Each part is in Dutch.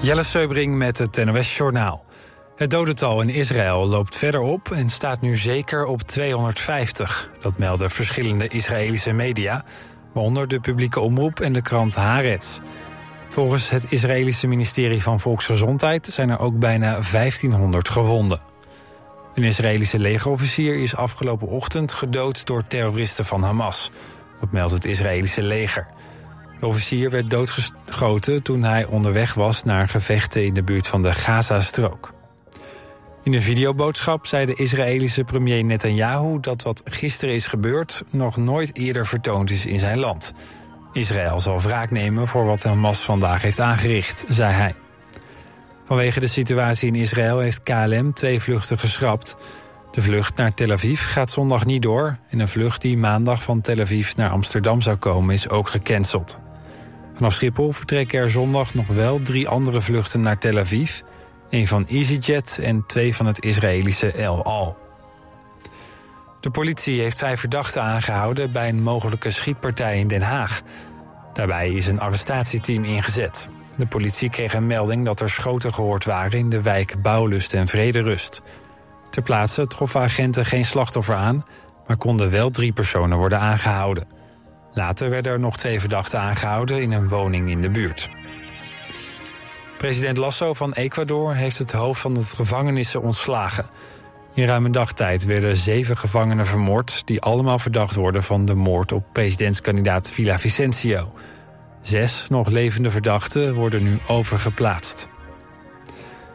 Jelle Seubring met het NOS Journaal. Het dodental in Israël loopt verder op en staat nu zeker op 250. Dat melden verschillende Israëlische media, waaronder de publieke omroep en de krant Haaretz. Volgens het Israëlische ministerie van Volksgezondheid zijn er ook bijna 1500 gewonden. Een Israëlische legerofficier is afgelopen ochtend gedood door terroristen van Hamas. Dat meldt het Israëlische leger. De officier werd doodgeschoten toen hij onderweg was naar gevechten in de buurt van de Gaza-strook. In een videoboodschap zei de Israëlische premier Netanyahu dat wat gisteren is gebeurd nog nooit eerder vertoond is in zijn land. Israël zal wraak nemen voor wat Hamas vandaag heeft aangericht, zei hij. Vanwege de situatie in Israël heeft KLM twee vluchten geschrapt. De vlucht naar Tel Aviv gaat zondag niet door en een vlucht die maandag van Tel Aviv naar Amsterdam zou komen is ook gecanceld. Vanaf Schiphol vertrekken er zondag nog wel drie andere vluchten naar Tel Aviv. Een van EasyJet en twee van het Israëlische El Al. De politie heeft vijf verdachten aangehouden bij een mogelijke schietpartij in Den Haag. Daarbij is een arrestatieteam ingezet. De politie kreeg een melding dat er schoten gehoord waren in de wijk Bouwlust en Vrederust. Ter plaatse troffen agenten geen slachtoffer aan, maar konden wel drie personen worden aangehouden. Later werden er nog twee verdachten aangehouden in een woning in de buurt. President Lasso van Ecuador heeft het hoofd van het gevangenissen ontslagen. In ruim een dagtijd werden zeven gevangenen vermoord... die allemaal verdacht worden van de moord op presidentskandidaat Vicencio. Zes nog levende verdachten worden nu overgeplaatst.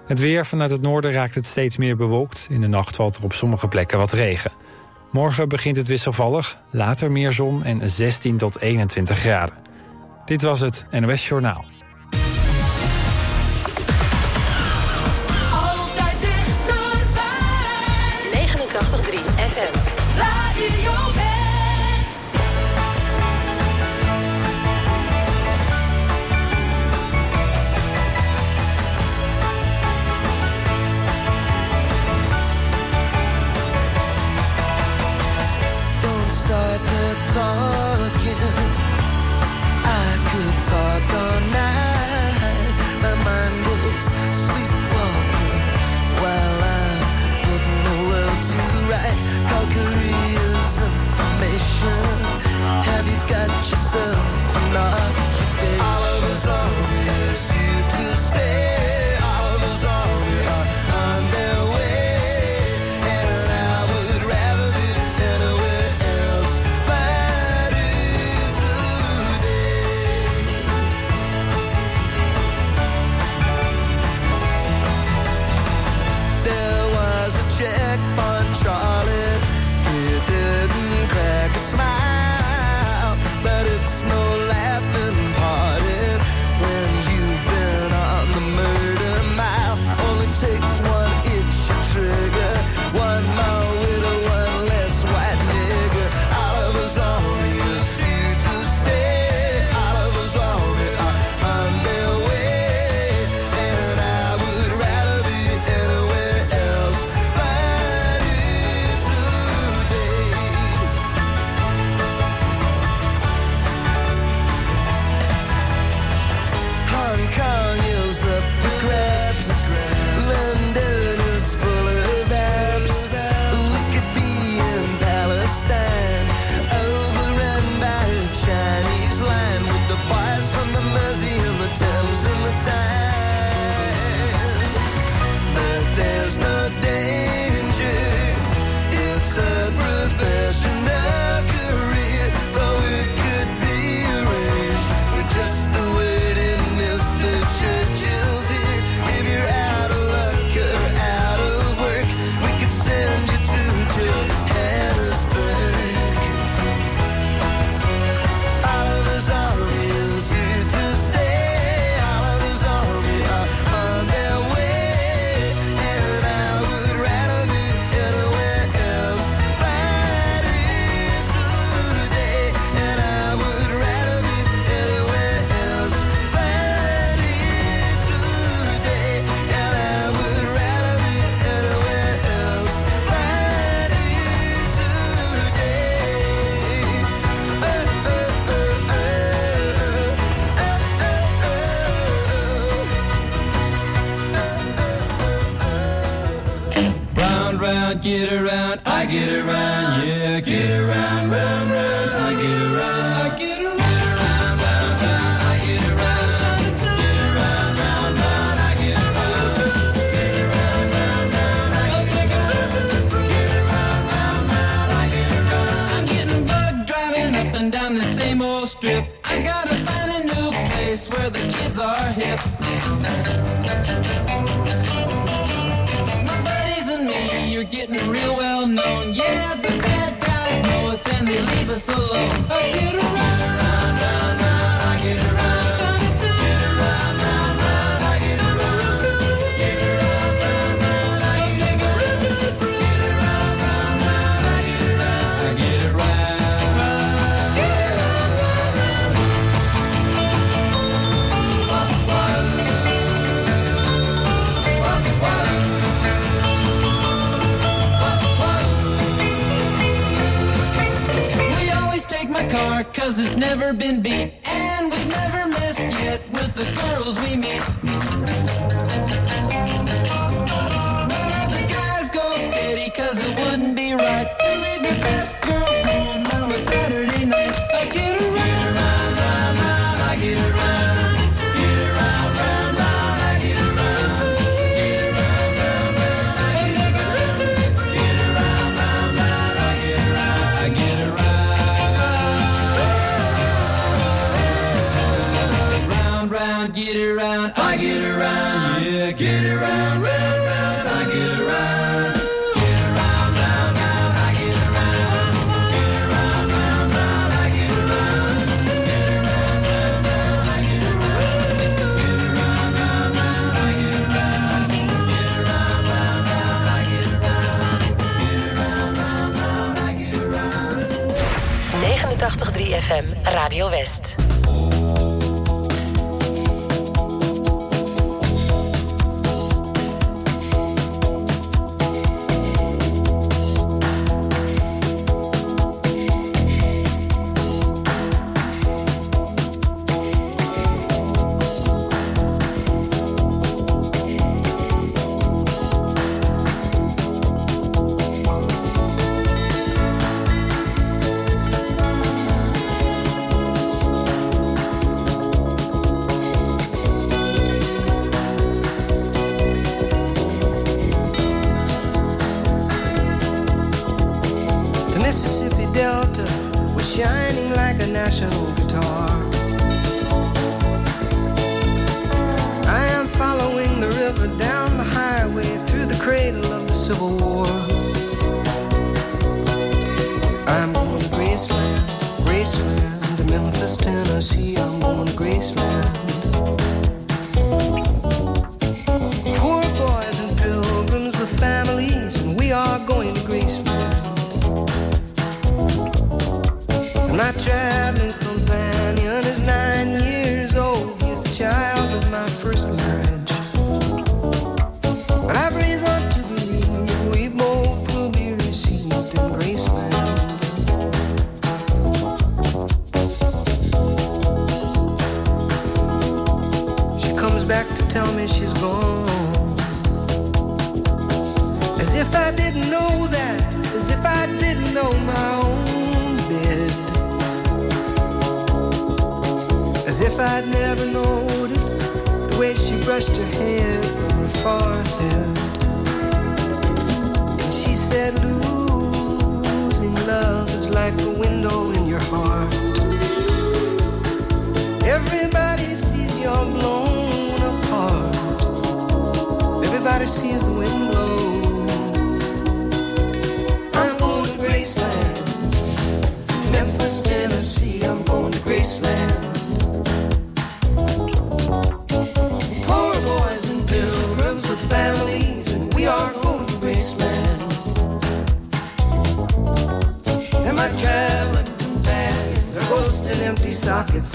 Het weer vanuit het noorden raakt het steeds meer bewolkt. In de nacht valt er op sommige plekken wat regen. Morgen begint het wisselvallig, later meer zon en 16 tot 21 graden. Dit was het NOS Journaal. us alone. cause it's never been beat. And we've never missed yet with the girls we meet. Radio West.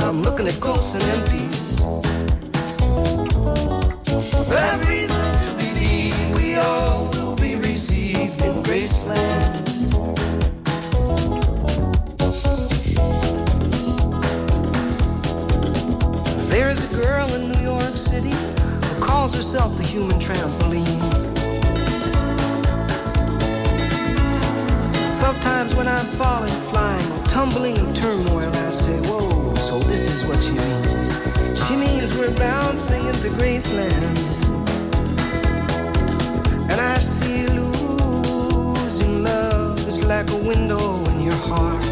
I'm looking at ghosts and empties. Have reason to believe we all will be received in Graceland. There is a girl in New York City who calls herself a human trampoline. Sometimes when I'm falling, flying, tumbling in turmoil, I say, whoa what she means. She means we're bouncing into Graceland. And I see losing love is like a window in your heart.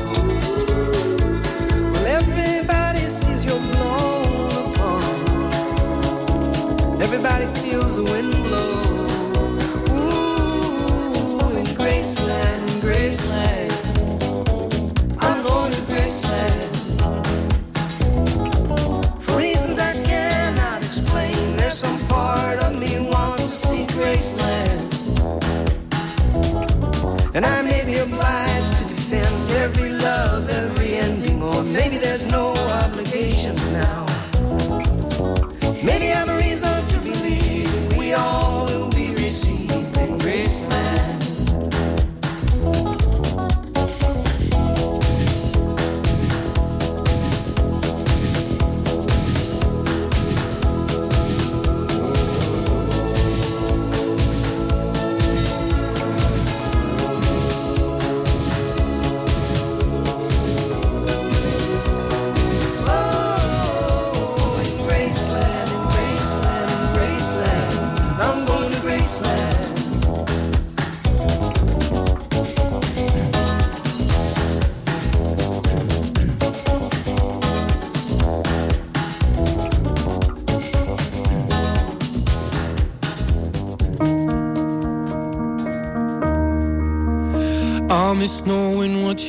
Well, everybody sees you're blown apart. Everybody feels the wind blow. Ooh, in Graceland, in Graceland.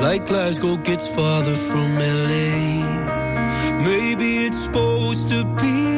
like Glasgow gets farther from LA. Maybe it's supposed to be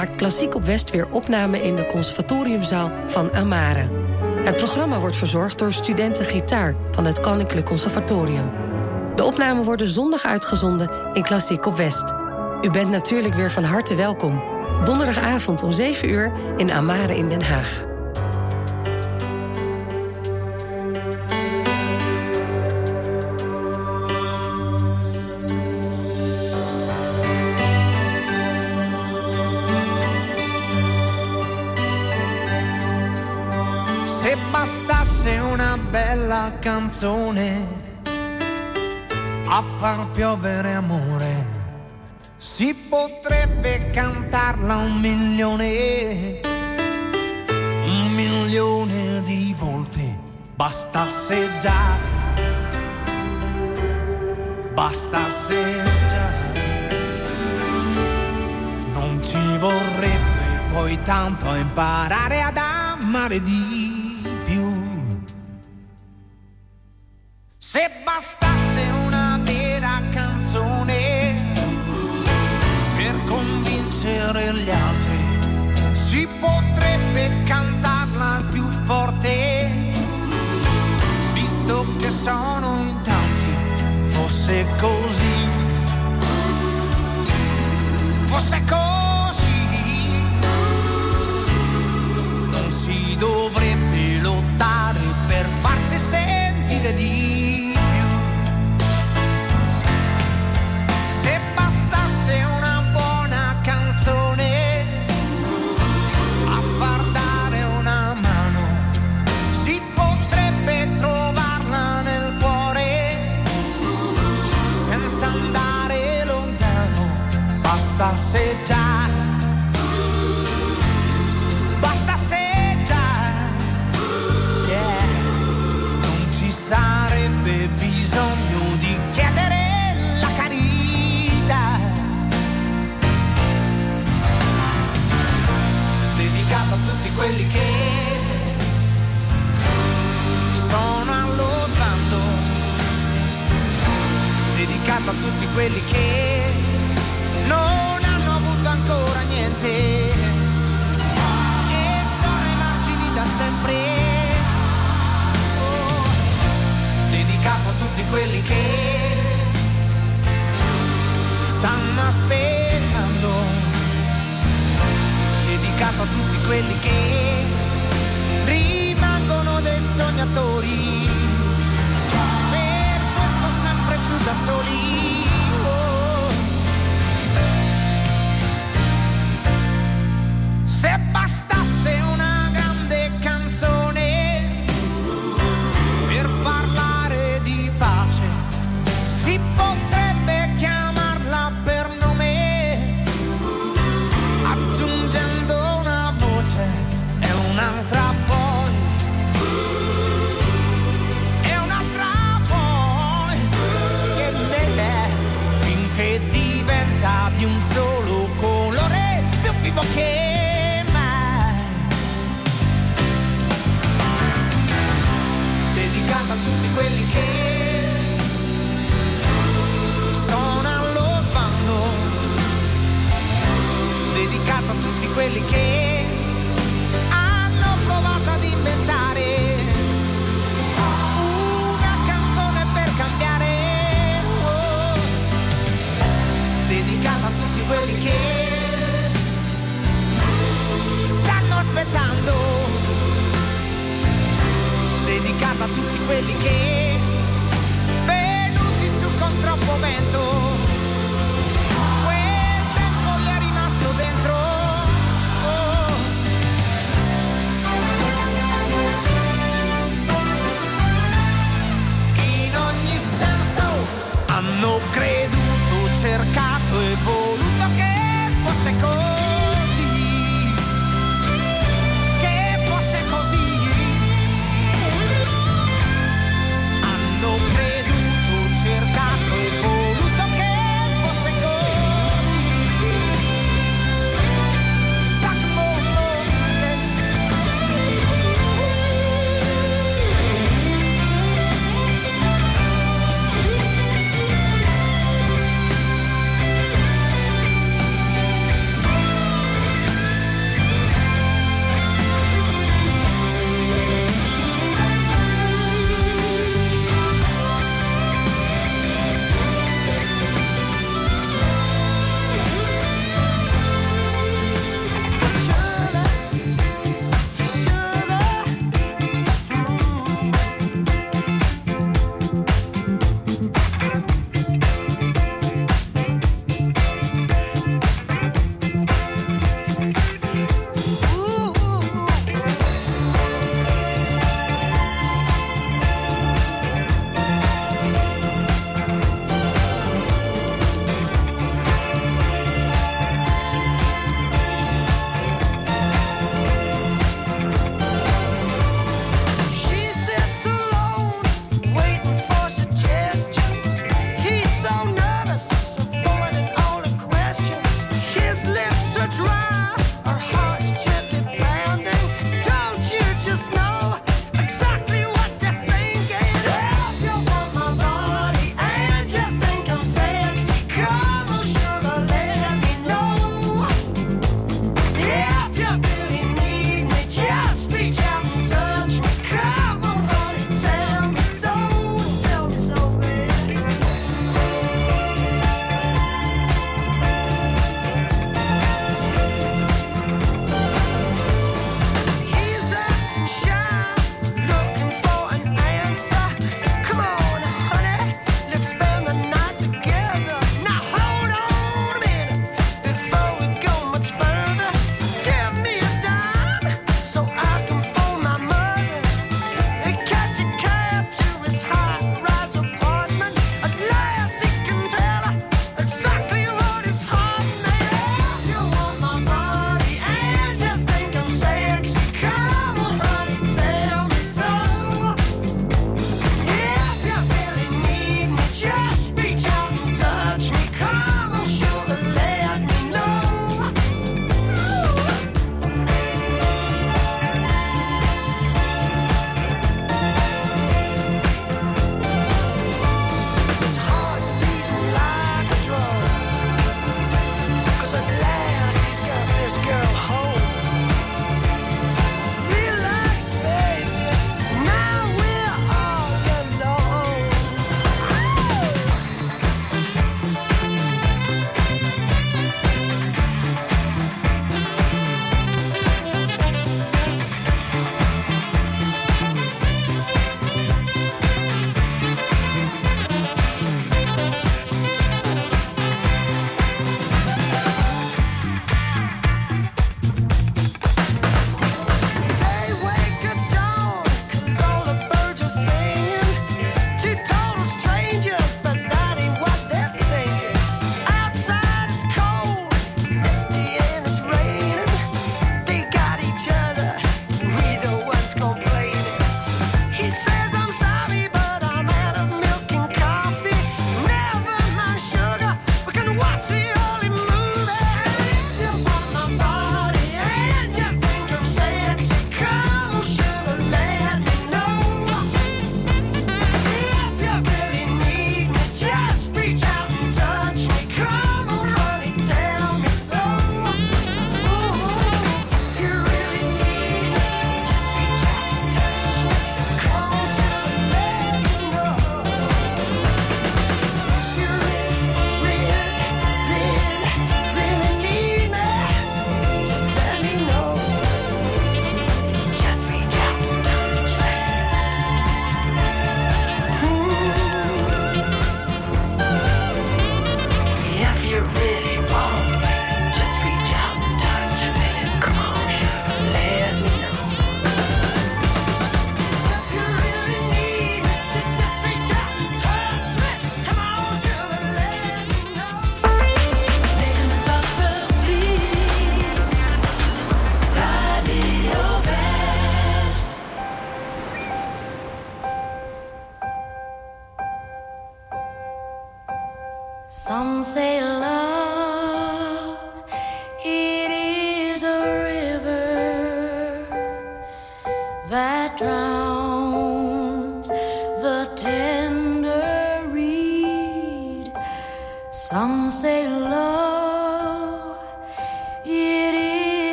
Maakt Klassiek op West weer opname in de conservatoriumzaal van Amare. Het programma wordt verzorgd door studenten gitaar van het Koninklijk Conservatorium. De opnamen worden zondag uitgezonden in Klassiek op West. U bent natuurlijk weer van harte welkom. Donderdagavond om 7 uur in Amare in Den Haag. Canzone a far piovere amore, si potrebbe cantarla un milione, un milione di volte. Bastasse già, bastasse già, non ci vorrebbe poi tanto imparare ad amare di Se bastasse una vera canzone per convincere gli altri, si potrebbe cantarla più forte, visto che sono in tanti, fosse così, fosse così, non si dovrebbe lottare per farsi sentire di Bastasse già, bastasse già, yeah. non ci sarebbe bisogno di chiedere la carità. Dedicato a tutti quelli che sono allo sbando. Dedicato a tutti quelli che niente. E sono ai margini da sempre. Oh, dedicato a tutti quelli che stanno aspettando. Dedicato a tutti quelli che rimangono dei sognatori. Mexico.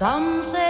Some say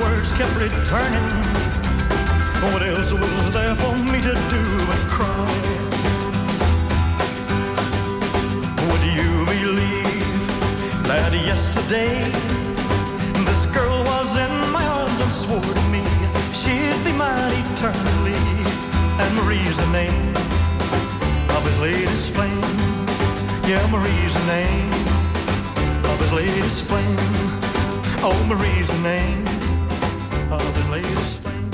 words kept returning. What else was there for me to do but cry? Would you believe that yesterday this girl was in my arms and swore to me she'd be mine eternally? And Marie's the name of his latest flame. Yeah, Marie's the name of his latest flame. Oh, Marie's the name pub and his flame.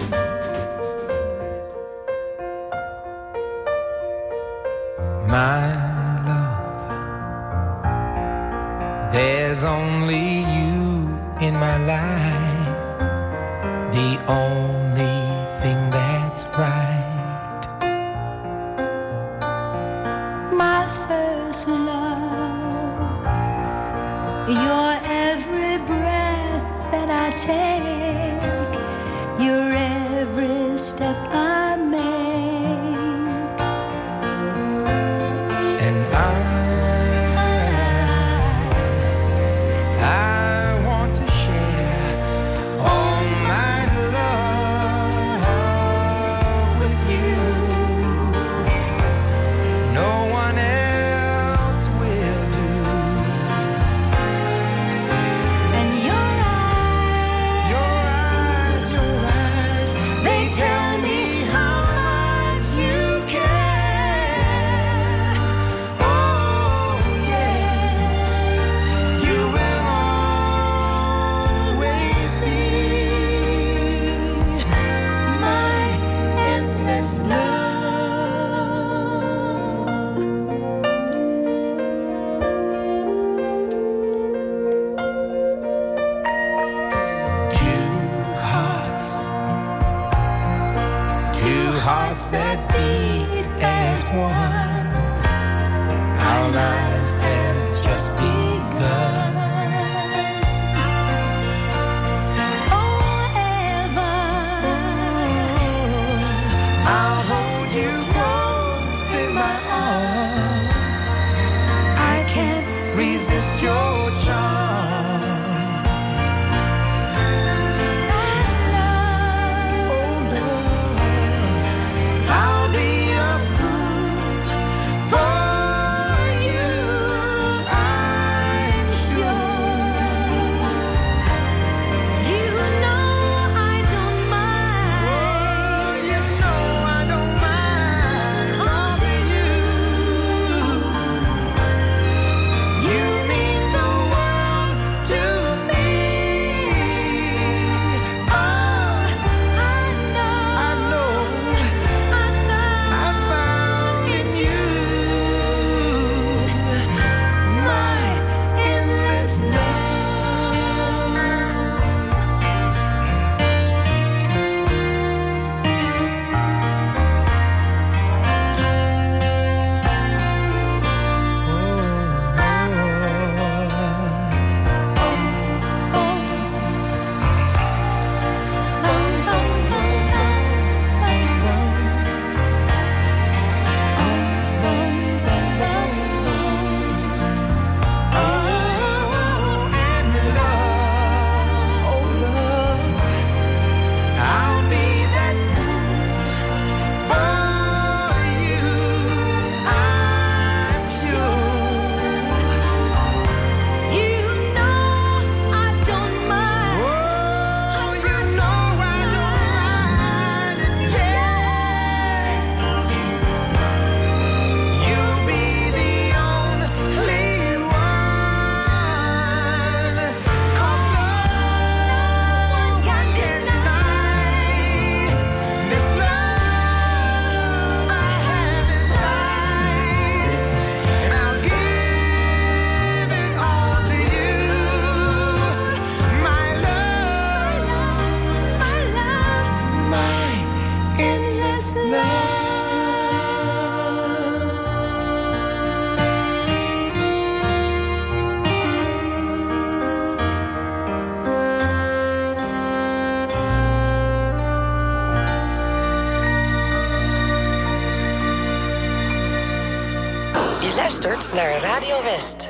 My love, there's only you in my life, the only best.